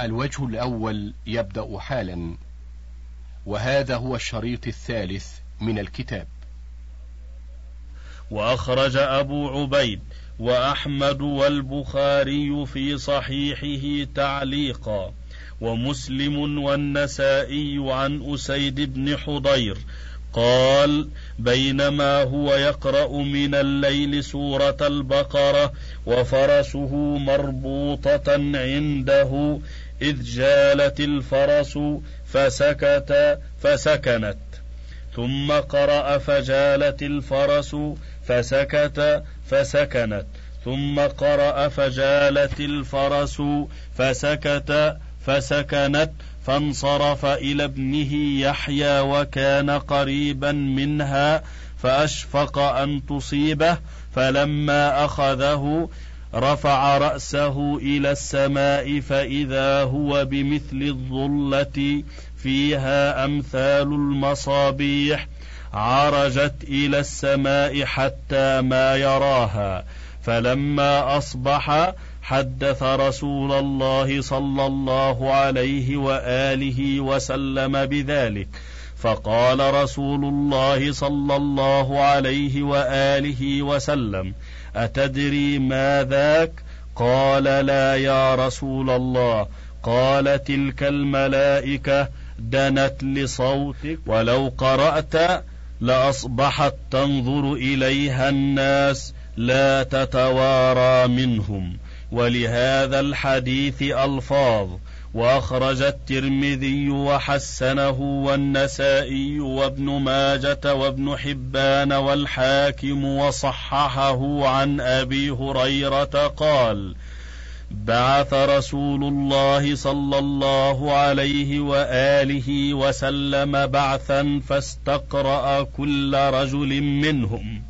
الوجه الأول يبدأ حالا وهذا هو الشريط الثالث من الكتاب. وأخرج أبو عبيد وأحمد والبخاري في صحيحه تعليقا ومسلم والنسائي عن أسيد بن حضير. قال بينما هو يقرأ من الليل سورة البقرة وفرسه مربوطة عنده إذ جالت الفرس فسكت فسكنت. ثم قرأ فجالت الفرس فسكت فسكنت. ثم قرأ فجالت الفرس فسكت فسكنت. فانصرف إلى ابنه يحيى وكان قريبا منها فأشفق أن تصيبه فلما أخذه رفع رأسه إلى السماء فإذا هو بمثل الظلة فيها أمثال المصابيح عرجت إلى السماء حتى ما يراها فلما أصبح حدث رسول الله صلى الله عليه وآله وسلم بذلك. فقال رسول الله صلى الله عليه وآله وسلم أتدري ما ذاك قال لا يا رسول الله. قال تلك الملائكة دنت لصوتك ولو قرأت لأصبحت تنظر إليها الناس لا تتوارى منهم. ولهذا الحديث ألفاظ. وأخرج الترمذي وحسنه والنسائي وابن ماجة وابن حبان والحاكم وصححه عن أبي هريرة قال بعث رسول الله صلى الله عليه وآله وسلم بعثا فاستقرأ كل رجل منهم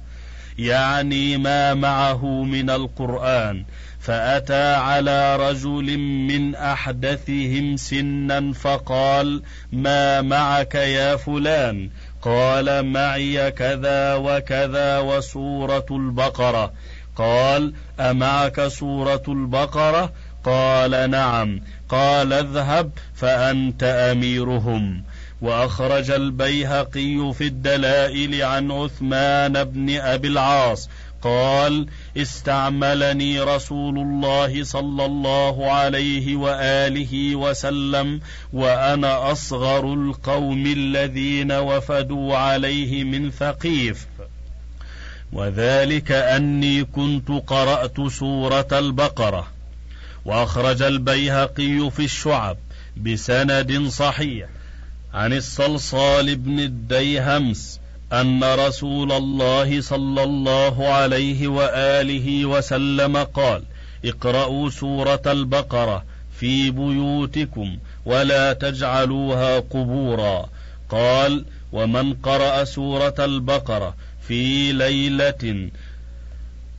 يعني ما معه من القرآن. فأتى على رجل من أحدثهم سنا فقال ما معك يا فلان؟ قال معي كذا وكذا وسورة البقرة. قال أمعك سورة البقرة؟ قال نعم. قال اذهب فأنت أميرهم. وأخرج البيهقي في الدلائل عن عثمان بن أبي العاص قال استعملني رسول الله صلى الله عليه وآله وسلم وأنا أصغر القوم الذين وفدوا عليه من ثقيف. وذلك أني كنت قرأت سورة البقرة وأخرج البيهقي في الشعب بسند صحيح عن الصلصال بن الديهمس أن رسول الله صلى الله عليه وآله وسلم قال اقرأوا سورة البقرة في بيوتكم ولا تجعلوها قبورا. قال ومن قرأ سورة البقرة في ليلة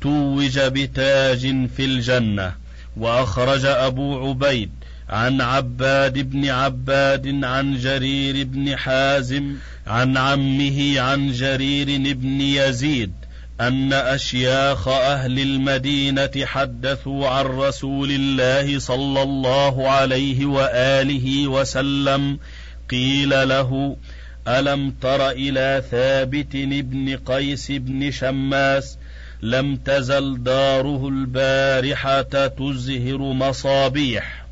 توج بتاج في الجنة وأخرج أبو عبيد عن عباد بن عباد عن جرير بن حازم عن عمه عن جرير بن يزيد أن أشياخ أهل المدينة حدثوا عن رسول الله صلى الله عليه وآله وسلم قيل له ألم تر إلى ثابت بن قيس بن شماس؟ لم تزل داره البارحة تزهر مصابيح.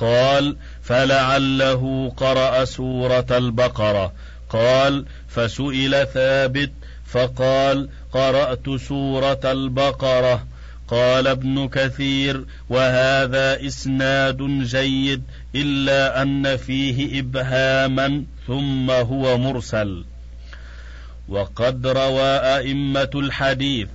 قال فلعله قرأ سورة البقرة. قال فسئل ثابت فقال قرأت سورة البقرة. قال ابن كثير وهذا إسناد جيد إلا أن فيه إبهاما ثم هو مرسل. وقد روى أئمة الحديث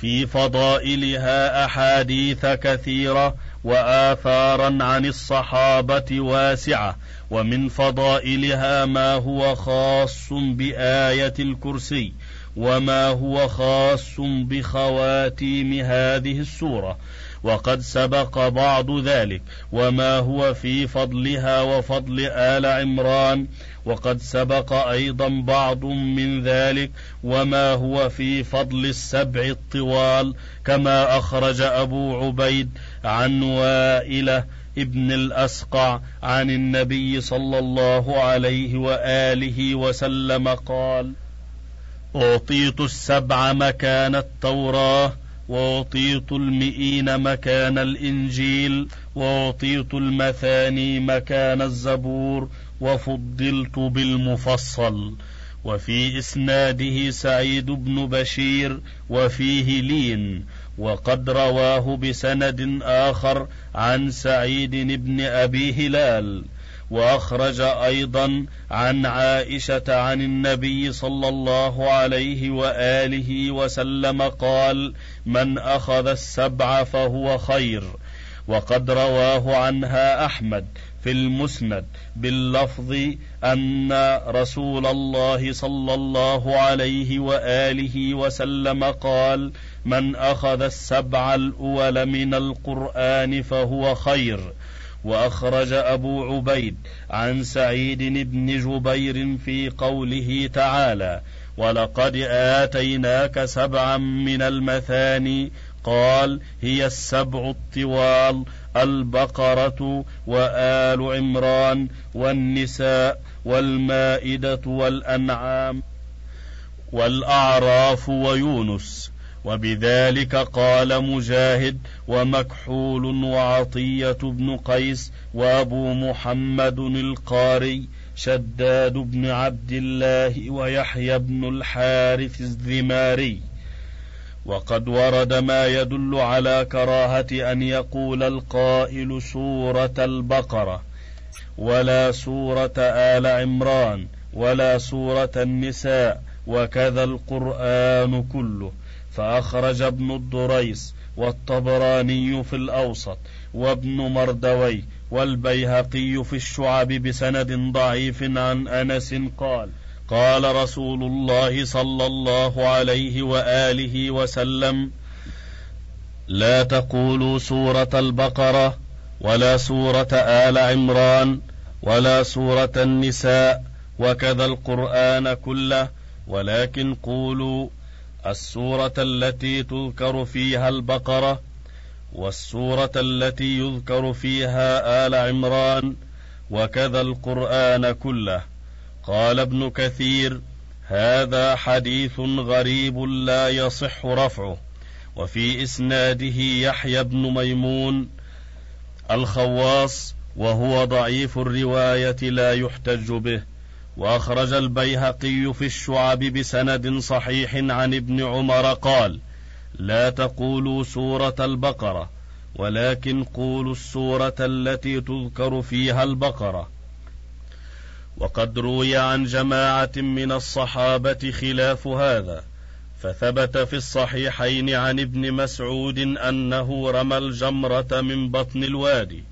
في فضائلها أحاديث كثيرة وآثارا عن الصحابة واسعة ومن فضائلها ما هو خاص بآية الكرسي وما هو خاص بخواتيم هذه السورة. وقد سبق بعض ذلك. وما هو في فضلها وفضل آل عمران. وقد سبق أيضا بعض من ذلك. وما هو في فضل السبع الطوال. كما أخرج أبو عبيد عن وائلة ابن الأسقع عن النبي صلى الله عليه وآله وسلم قال أعطيت السبع مكان التوراة وأعطيت المئين مكان الإنجيل وأعطيت المثاني مكان الزبور وفضلت بالمفصل. وفي إسناده سعيد بن بشير وفيه لين. وقد رواه بسند آخر عن سعيد بن أبي هلال. وأخرج أيضا عن عائشة عن النبي صلى الله عليه وآله وسلم قال من أخذ السبع فهو خير وقد رواه عنها أحمد في المسند باللفظ أن رسول الله صلى الله عليه وآله وسلم قال من أخذ السبع الأول من القرآن فهو خير وأخرج أبو عبيد عن سعيد بن جبير في قوله تعالى ولقد آتيناك سبعا من المثاني قال هي السبع الطوال البقرة وآل عمران والنساء والمائدة والأنعام والأعراف ويونس وبذلك قال مجاهد ومكحول وعطية بن قيس وأبو محمد القاري شداد بن عبد الله ويحيى بن الحارث الذماري وقد ورد ما يدل على كراهة أن يقول القائل سورة البقرة ولا سورة آل عمران ولا سورة النساء وكذا القرآن كله. فأخرج ابن الدريس والطبراني في الأوسط وابن مردوي والبيهقي في الشعب بسند ضعيف عن أنس قال قال رسول الله صلى الله عليه وآله وسلم لا تقولوا سورة البقرة ولا سورة آل عمران ولا سورة النساء وكذا القرآن كله ولكن قولوا السورة التي تذكر فيها البقرة والسورة التي يذكر فيها آل عمران وكذا القرآن كله. قال ابن كثير هذا حديث غريب لا يصح رفعه. وفي إسناده يحيى بن ميمون الخواص وهو ضعيف الرواية لا يحتج به. وأخرج البيهقي في الشعب بسند صحيح عن ابن عمر قال لا تقولوا سورة البقرة ولكن قولوا السورة التي تذكر فيها البقرة. وقد روي عن جماعة من الصحابة خلاف هذا فثبت في الصحيحين عن ابن مسعود أنه رمى الجمرة من بطن الوادي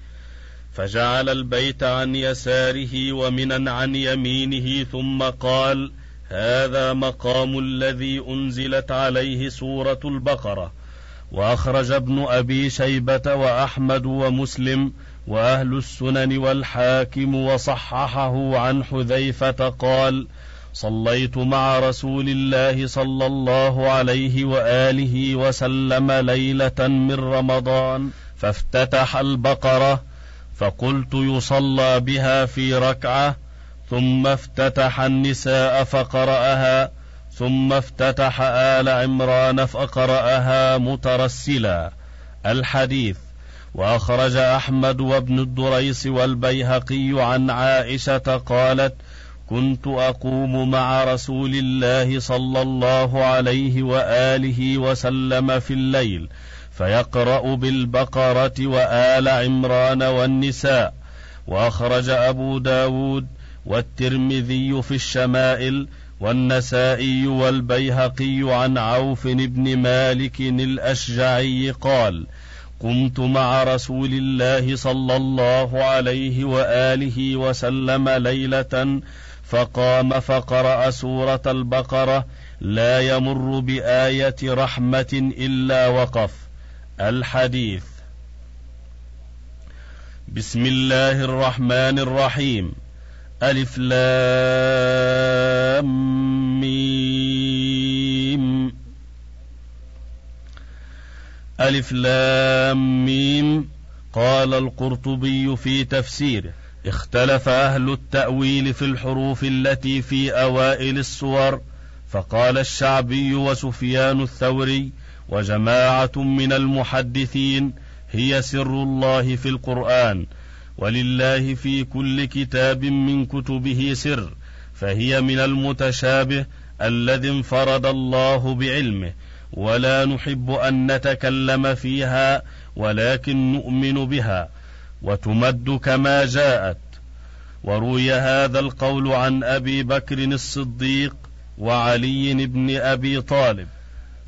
فجعل البيت عن يساره ومنا عن يمينه ثم قال هذا مقام الذي أنزلت عليه سورة البقرة. وأخرج ابن أبي شيبة وأحمد ومسلم وأهل السنن والحاكم وصححه عن حذيفة قال صليت مع رسول الله صلى الله عليه وآله وسلم ليلة من رمضان فافتتح البقرة فقلت يصلى بها في ركعة ثم افتتح النساء فقرأها ثم افتتح آل عمران فقرأها مترسلا. الحديث وأخرج أحمد وابن الدريس والبيهقي عن عائشة قالت كنت أقوم مع رسول الله صلى الله عليه وآله وسلم في الليل فيقرأ بالبقرة وآل عمران والنساء وأخرج أبو داود والترمذي في الشمائل والنسائي والبيهقي عن عوف بن مالك الأشجعي قال قمت مع رسول الله صلى الله عليه وآله وسلم ليلة فقام فقرأ سورة البقرة لا يمر بآية رحمة إلا وقف الحديث. بسم الله الرحمن الرحيم. ألف لام ميم. ألف لام ميم. قال القرطبي في تفسيره اختلف أهل التأويل في الحروف التي في أوائل السور. فقال الشعبي وسفيان الثوري وجماعة من المحدثين هي سر الله في القرآن ولله في كل كتاب من كتبه سر فهي من المتشابه الذي انفرد الله بعلمه ولا نحب أن نتكلم فيها ولكن نؤمن بها وتمد كما جاءت. وروي هذا القول عن أبي بكر الصديق وعلي بن أبي طالب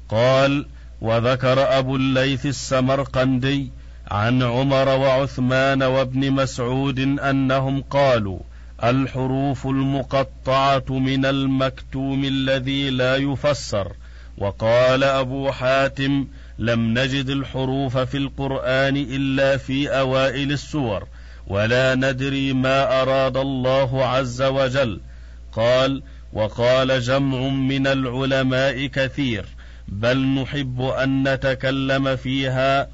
قال وذكر أبو الليث السمرقندي عن عمر وعثمان وابن مسعود أنهم قالوا الحروف المقطعة من المكتوم الذي لا يفسر. وقال أبو حاتم لم نجد الحروف في القرآن إلا في أوائل السور ولا ندري ما أراد الله عز وجل. قال وقال جمع من العلماء كثير بل نحب أن نتكلم فيها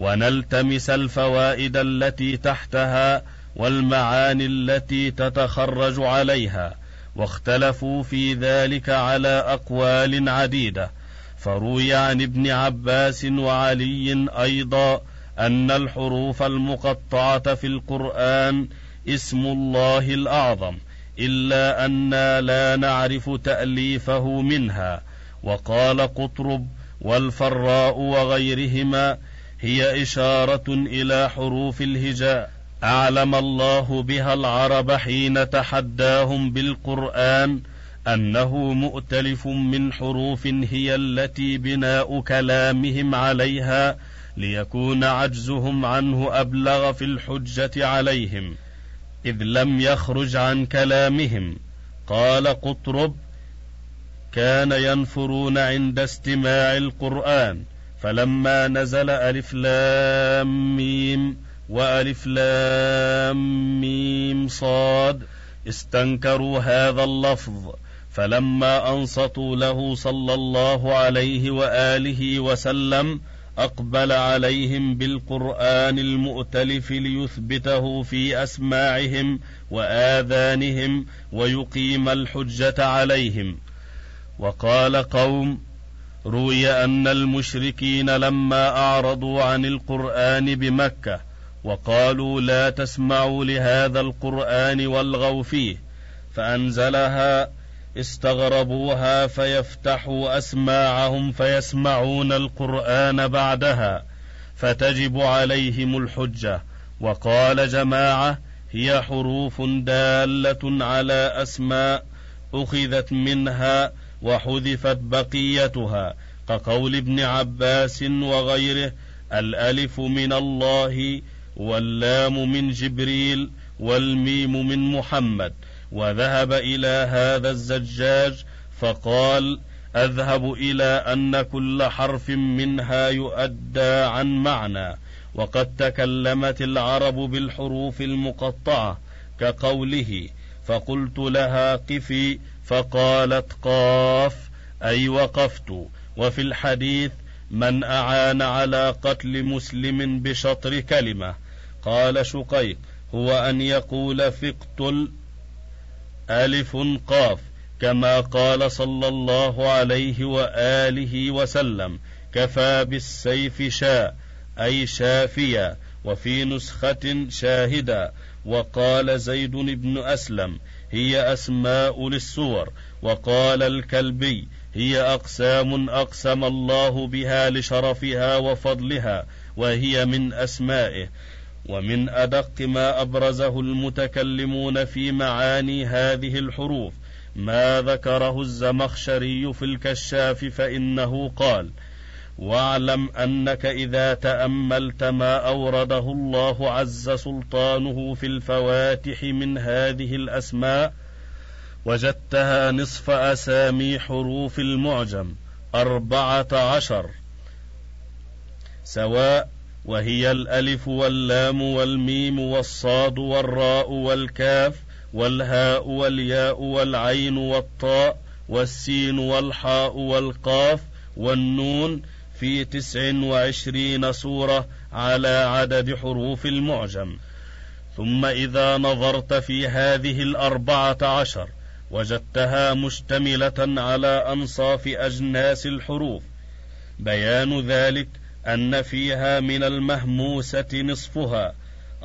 ونلتمس الفوائد التي تحتها والمعاني التي تتخرج عليها واختلفوا في ذلك على أقوال عديدة. فروي عن ابن عباس وعلي أيضا أن الحروف المقطعة في القرآن اسم الله الأعظم إلا أنا لا نعرف تأليفه منها. وقال قطرب والفراء وغيرهما هي إشارة إلى حروف الهجاء. أعلم الله بها العرب حين تحداهم بالقرآن أنه مؤتلف من حروف هي التي بناء كلامهم عليها ليكون عجزهم عنه أبلغ في الحجة عليهم. إذ لم يخرج عن كلامهم. قال قطرب كان ينفرون عند استماع القرآن فلما نزل ألف لام ميم وألف لام ميم صاد استنكروا هذا اللفظ فلما أنصتوا له صلى الله عليه وآله وسلم أقبل عليهم بالقرآن المؤتلف ليثبته في أسماعهم وآذانهم ويقيم الحجة عليهم. وقال قوم روي أن المشركين لما أعرضوا عن القرآن بمكة وقالوا لا تسمعوا لهذا القرآن والغوا فيه فأنزلها استغربوها فيفتحوا أسماعهم فيسمعون القرآن بعدها فتجب عليهم الحجة. وقال جماعة هي حروف دالة على أسماء أخذت منها وحذفت بقيتها كقول ابن عباس وغيره الألف من الله واللام من جبريل والميم من محمد. وذهب إلى هذا الزجاج فقال أذهب إلى أن كل حرف منها يؤدى عن معنى. وقد تكلمت العرب بالحروف المقطعة كقوله فقلت لها قفي فقالت قاف أي وقفت. وفي الحديث من أعان على قتل مسلم بشطر كلمة. قال شقيق هو أن يقول فقتل ألف قاف كما قال صلى الله عليه وآله وسلم كفى بالسيف شاء أي شافيا وفي نسخة شاهدا. وقال زيد بن أسلم هي أسماء للسور وقال الكلبي هي أقسام أقسم الله بها لشرفها وفضلها وهي من أسمائه ومن أدق ما أبرزه المتكلمون في معاني هذه الحروف ما ذكره الزمخشري في الكشاف فإنه قال واعلم أنك إذا تأملت ما أورده الله عز سلطانه في الفواتح من هذه الأسماء وجدتها نصف أسامي حروف المعجم أربعة عشر. سواء وهي الألف واللام والميم والصاد والراء والكاف والهاء والياء والعين والطاء والسين والحاء والقاف والنون في تسع وعشرين سورة على عدد حروف المعجم. ثم إذا نظرت في هذه الأربعة عشر وجدتها مشتملة على أنصاف أجناس الحروف. بيان ذلك أن فيها من المهموسة نصفها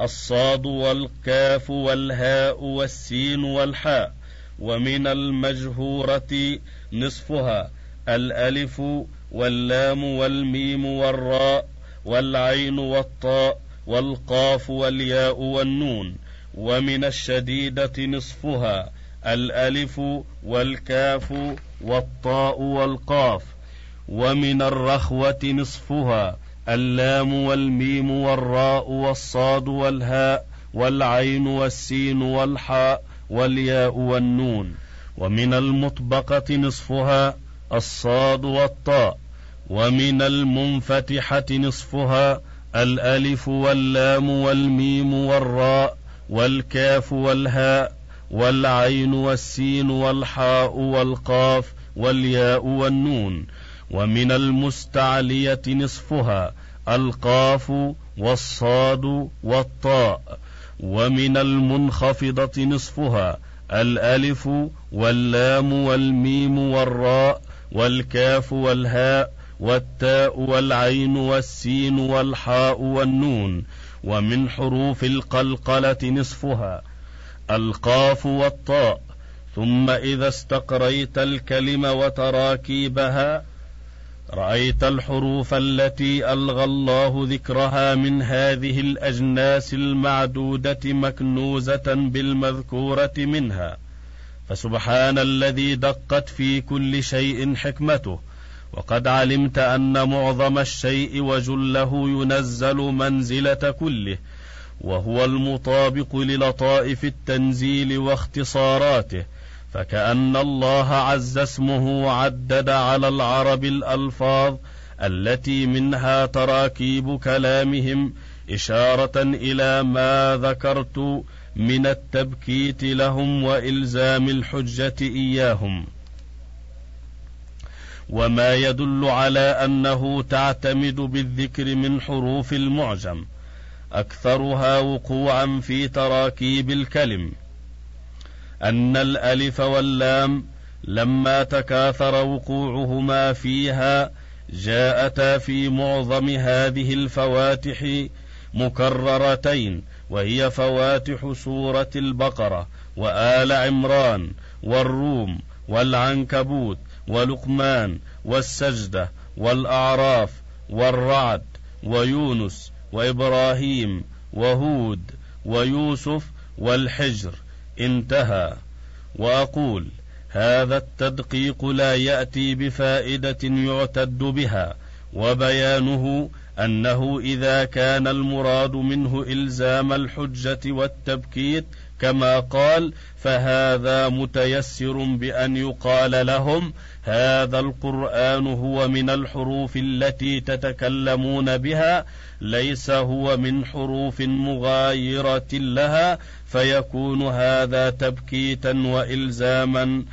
الصاد والكاف والهاء والسين والحاء ومن المجهورة نصفها الألف واللام والميم والراء والعين والطاء والقاف والياء والنون ومن الشديدة نصفها الألف والكاف والطاء والقاف ومن الرخوة نصفها اللام والميم والراء والصاد والهاء والعين والسين والحاء والياء والنون ومن المطبقة نصفها الصاد والطاء ومن المنفتحة نصفها الألف واللام والميم والراء والكاف والهاء والعين والسين والحاء والقاف والياء والنون ومن المستعلية نصفها القاف والصاد والطاء ومن المنخفضة نصفها الألف واللام والميم والراء والكاف والهاء والتاء والعين والسين والحاء والنون ومن حروف القلقلة نصفها. القاف والطاء. ثم إذا استقريت الكلم وتراكيبها رأيت الحروف التي ألغى الله ذكرها من هذه الأجناس المعدودة مكنوزة بالمذكورة منها. فسبحان الذي دقت في كل شيء حكمته وقد علمت أن معظم الشيء وجله ينزل منزلة كله وهو المطابق للطائف التنزيل واختصاراته فكأن الله عز اسمه عدد على العرب الألفاظ التي منها تراكيب كلامهم إشارة إلى ما ذكرت من التبكيت لهم وإلزام الحجة إياهم. وما يدل على أنه تعتمد بالذكر من حروف المعجم أكثرها وقوعا في تراكيب الكلم. أن الألف واللام لما تكاثر وقوعهما فيها جاءتا في معظم هذه الفواتح مكررتين وهي فواتح سورة البقرة وآل عمران والروم والعنكبوت ولقمان والسجدة والأعراف والرعد ويونس وإبراهيم وهود ويوسف والحجر. انتهى. وأقول هذا التدقيق لا يأتي بفائدة يعتد بها وبيانه أنه إذا كان المراد منه إلزام الحجة والتبكيت كما قال فهذا متيسر بأن يقال لهم هذا القرآن هو من الحروف التي تتكلمون بها ليس هو من حروف مغايرة لها فيكون هذا تبكيتا وإلزاما.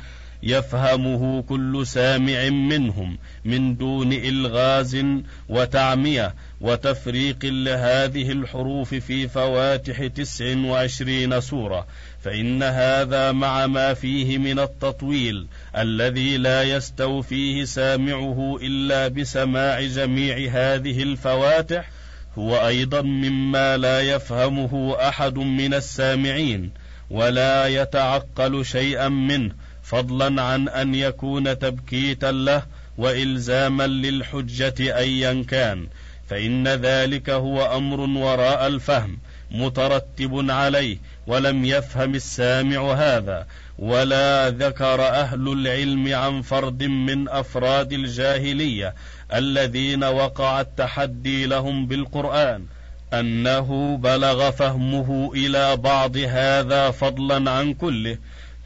يفهمه كل سامع منهم من دون إلغاز وتعمية وتفريق لهذه الحروف في فواتح تسع وعشرين سورة فإن هذا مع ما فيه من التطويل الذي لا يستوفيه سامعه إلا بسماع جميع هذه الفواتح هو أيضا مما لا يفهمه أحد من السامعين ولا يتعقل شيئا منه فضلا عن أن يكون تبكيتا له والزاما للحجة ايا كان فإن ذلك هو أمر وراء الفهم مترتب عليه ولم يفهم السامع هذا ولا ذكر أهل العلم عن فرد من أفراد الجاهلية الذين وقع التحدي لهم بالقرآن أنه بلغ فهمه إلى بعض هذا فضلا عن كله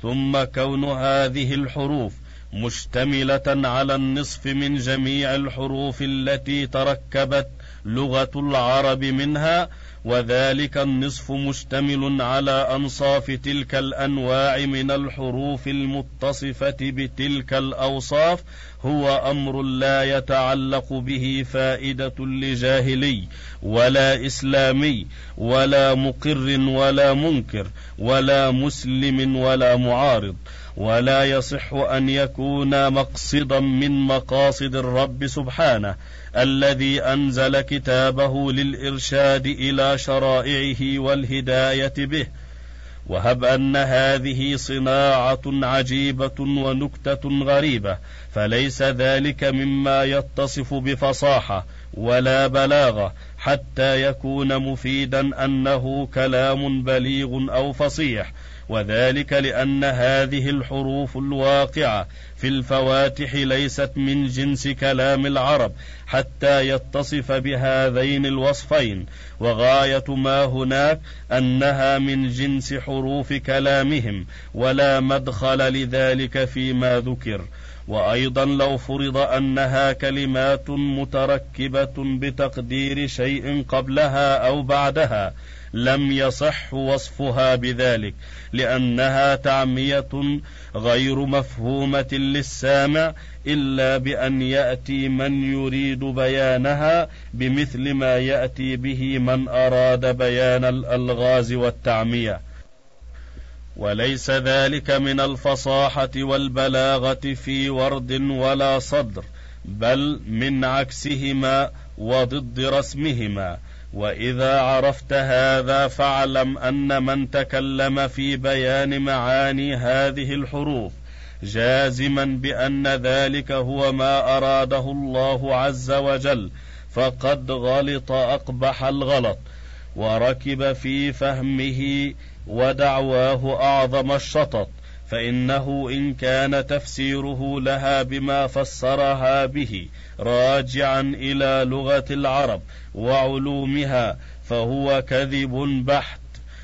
ثم كون هذه الحروف مشتملة على النصف من جميع الحروف التي تركبت لغة العرب منها وذلك النصف مشتمل على أنصاف تلك الأنواع من الحروف المتصفة بتلك الأوصاف هو أمر لا يتعلق به فائدة لجاهلي ولا إسلامي ولا مقر ولا منكر ولا مسلم ولا معارض. ولا يصح أن يكون مقصدا من مقاصد الرب سبحانه الذي أنزل كتابه للإرشاد إلى شرائعه والهداية به. وهب أن هذه صناعة عجيبة ونكتة غريبة فليس ذلك مما يتصف بفصاحة ولا بلاغة حتى يكون مفيدا أنه كلام بليغ أو فصيح. وذلك لأن هذه الحروف الواقعة في الفواتح ليست من جنس كلام العرب حتى يتصف بهذين الوصفين وغاية ما هناك أنها من جنس حروف كلامهم ولا مدخل لذلك فيما ذكر. وأيضا لو فرض أنها كلمات متركبة بتقدير شيء قبلها أو بعدها لم يصح وصفها بذلك لأنها تعمية غير مفهومة للسامع إلا بأن يأتي من يريد بيانها بمثل ما يأتي به من أراد بيان الألغاز والتعمية. وليس ذلك من الفصاحة والبلاغة في ورد ولا صدر بل من عكسهما وضد رسمهما. وإذا عرفت هذا فاعلم أن من تكلم في بيان معاني هذه الحروف جازما بأن ذلك هو ما أراده الله عز وجل فقد غلط أقبح الغلط وركب في فهمه ودعواه أعظم الشطط. فإنه إن كان تفسيره لها بما فسرها به راجعا إلى لغة العرب وعلومها فهو كذب بحت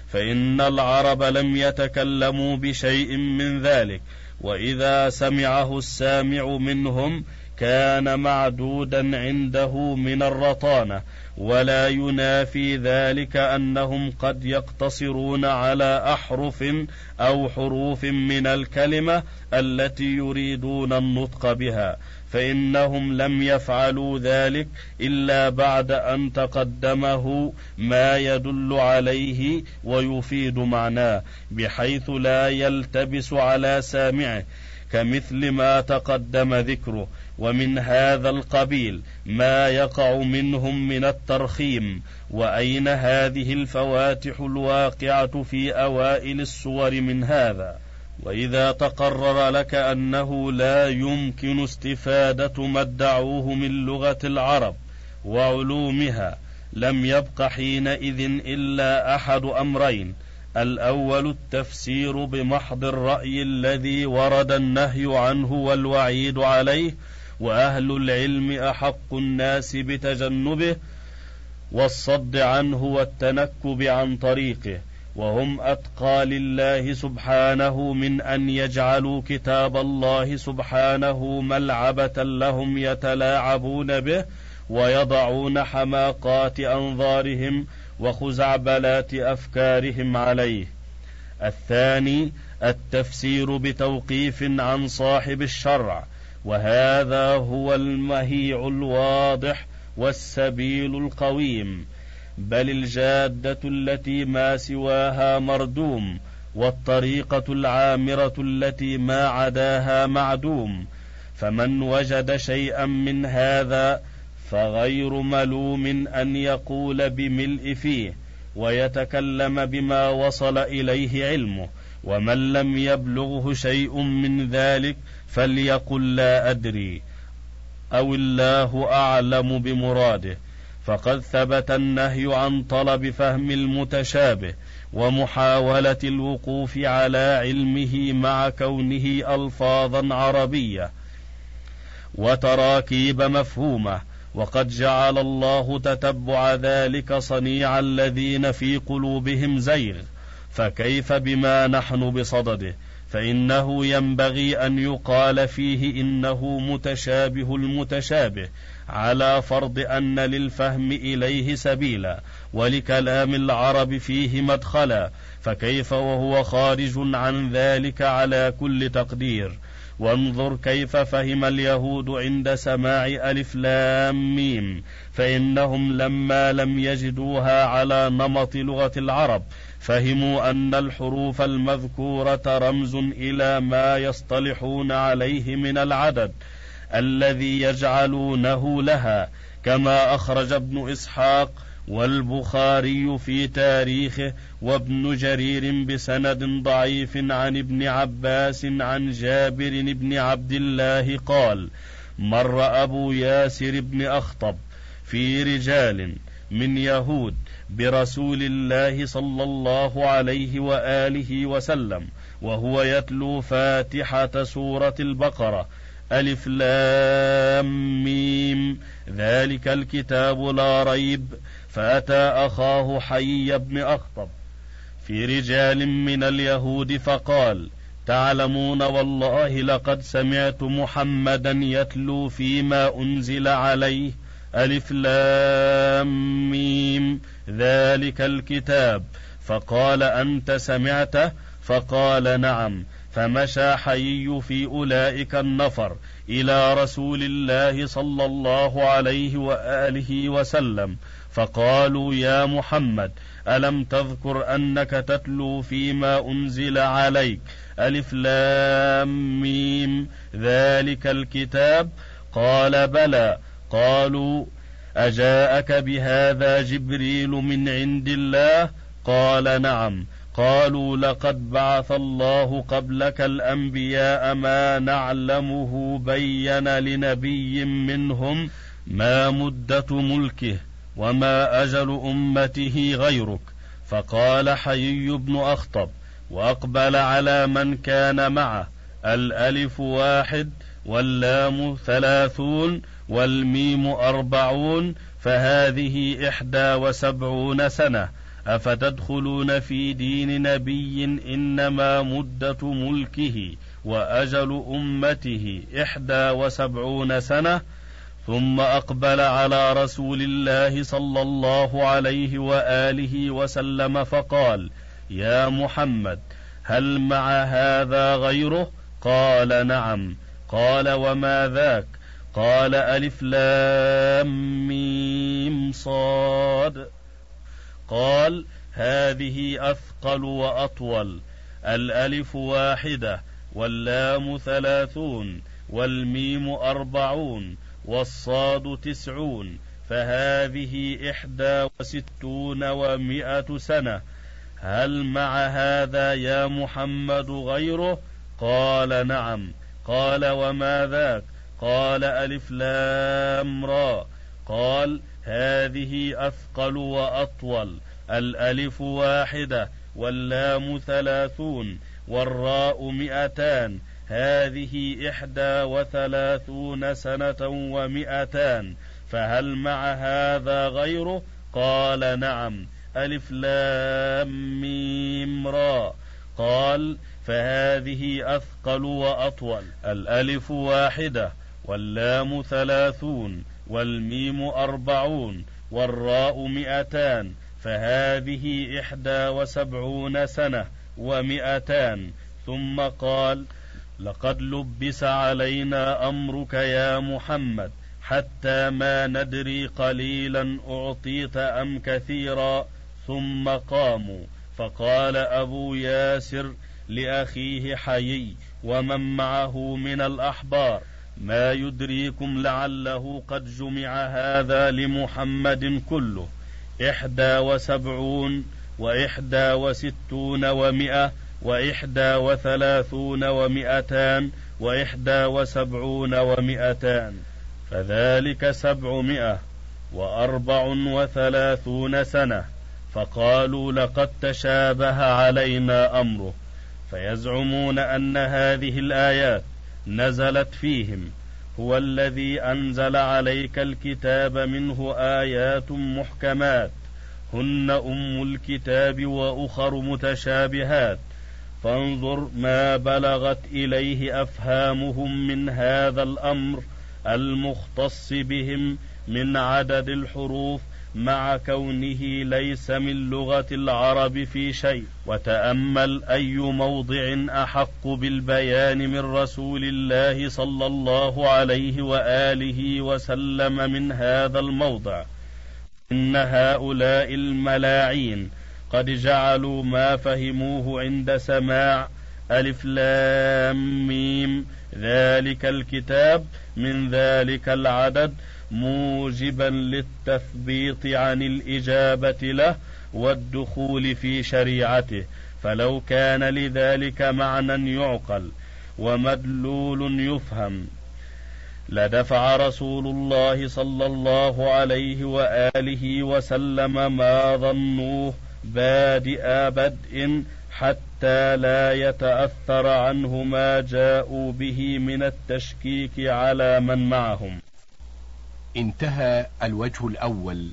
فإن العرب لم يتكلموا بشيء من ذلك وإذا سمعه السامع منهم كان معدودا عنده من الرطانة ولا ينافي ذلك أنهم قد يقتصرون على أحرف أو حروف من الكلمة التي يريدون النطق بها فإنهم لم يفعلوا ذلك إلا بعد أن تقدمه ما يدل عليه ويفيد معناه بحيث لا يلتبس على سامعه كمثل ما تقدم ذكره. ومن هذا القبيل ما يقع منهم من الترخيم وأين هذه الفواتح الواقعة في أوائل السور من هذا؟ وإذا تقرر لك أنه لا يمكن استفادة ما ادعوه من لغة العرب وعلومها لم يبق حينئذ إلا أحد أمرين. الأول التفسير بمحض الرأي الذي ورد النهي عنه والوعيد عليه وأهل العلم أحق الناس بتجنبه والصد عنه والتنكب عن طريقه وهم أتقى لله سبحانه من أن يجعلوا كتاب الله سبحانه ملعبة لهم يتلاعبون به ويضعون حماقات أنظارهم وخزعبلات أفكارهم عليه. الثاني التفسير بتوقيف عن صاحب الشرع وهذا هو المهيع الواضح والسبيل القويم بل الجادة التي ما سواها مردوم والطريقة العامرة التي ما عداها معدوم. فمن وجد شيئا من هذا فغير ملوم أن يقول بملء فيه. ويتكلم بما وصل إليه علمه ومن لم يبلغه شيء من ذلك فليقل لا أدري أو الله أعلم بمراده. فقد ثبت النهي عن طلب فهم المتشابه ومحاولة الوقوف على علمه مع كونه الفاظا عربية وتراكيب مفهومة وقد جعل الله تتبع ذلك صنيع الذين في قلوبهم زيغ. فكيف بما نحن بصدده؟ فإنه ينبغي أن يقال فيه إنه متشابه المتشابه على فرض أن للفهم إليه سبيلا ولكلام العرب فيه مدخلا. فكيف وهو خارج عن ذلك على كل تقدير؟ وانظر كيف فهم اليهود عند سماع ألف لام ميم فإنهم لما لم يجدوها على نمط لغة العرب فهموا أن الحروف المذكورة رمز إلى ما يصطلحون عليه من العدد الذي يجعلونه لها كما أخرج ابن إسحاق والبخاري في تاريخه وابن جرير بسند ضعيف عن ابن عباس عن جابر بن عبد الله قال مر أبو ياسر بن أخطب في رجال من يهود برسول الله صلى الله عليه وآله وسلم وهو يتلو فاتحة سورة البقرة ألف لام ميم ذلك الكتاب لا ريب فأتى أخاه حي بن أخطب في رجال من اليهود فقال تعلمون والله لقد سمعت محمدا يتلو فيما أنزل عليه ألف لام ميم ذلك الكتاب. فقال أنت سمعته? فقال نعم. فمشى حيي في أولئك النفر إلى رسول الله صلى الله عليه وآله وسلم فقالوا يا محمد ألم تذكر أنك تتلو فيما أنزل عليك؟ ألف لام ميم. ذلك الكتاب؟ قال بلى. قالوا أجاءك بهذا جبريل من عند الله؟ قال نعم. قالوا لقد بعث الله قبلك الأنبياء ما نعلمه بين لنبي منهم ما مدة ملكه. وما أجل امته غيرك فقال حيي بن اخطب واقبل على من كان معه الالف واحد واللام ثلاثون والميم اربعون فهذه احدى وسبعون سنه افتدخلون في دين نبي انما مده ملكه واجل امته احدى وسبعون سنه ثم أقبل على رسول الله صلى الله عليه وآله وسلم فقال يا محمد هل مع هذا غيره؟ قال نعم. قال وما ذاك؟ قال ألف لام ميم صاد. قال هذه أثقل وأطول الألف واحدة واللام ثلاثون والميم أربعون والصاد تسعون فهذه إحدى وستون ومائة سنة. هل مع هذا يا محمد غيره؟ قال نعم. قال وما ذاك؟ قال ألف لام را. قال هذه أثقل وأطول الألف واحدة واللام ثلاثون والراء مئتان هذه إحدى وثلاثون سنة ومئتان فهل مع هذا غيره؟ قال نعم. ألف لام ميم را. قال فهذه أثقل وأطول. الألف واحدة واللام ثلاثون والميم أربعون والراء مئتان فهذه إحدى وسبعون سنة ومئتان. ثم قال لقد لبس علينا أمرك يا محمد حتى ما ندري قليلا أعطيت أم كثيرا. ثم قاموا. فقال أبو ياسر لأخيه حيي ومن معه من الأحبار ما يدريكم لعله قد جمع هذا لمحمد كله. إحدى وسبعون وإحدى وستون ومائة وإحدى وثلاثون ومائتان وإحدى وسبعون ومائتان فذلك سبعمائة وأربع وثلاثون سنة فقالوا لقد تشابه علينا أمره فيزعمون أن هذه الآيات نزلت فيهم هو الذي أنزل عليك الكتاب منه آيات محكمات هن أم الكتاب وأخر متشابهات فانظر ما بلغت إليه أفهامهم من هذا الأمر المختص بهم من عدد الحروف مع كونه ليس من لغة العرب في شيء. وتأمل أي موضع أحق بالبيان من رسول الله صلى الله عليه وآله وسلم من هذا الموضع. إن هؤلاء الملاعين قد جعلوا ما فهموه عند سماع ألف لام ميم. ذلك الكتاب من ذلك العدد موجبا للتثبيط عن الإجابة له والدخول في شريعته. فلو كان لذلك معنى يعقل ومدلول يفهم لدفع رسول الله صلى الله عليه وآله وسلم ما ظنوه بادئ بدء حتى لا يتأثر عنه ما جاءوا به من التشكيك على من معهم. انتهى الوجه الأول.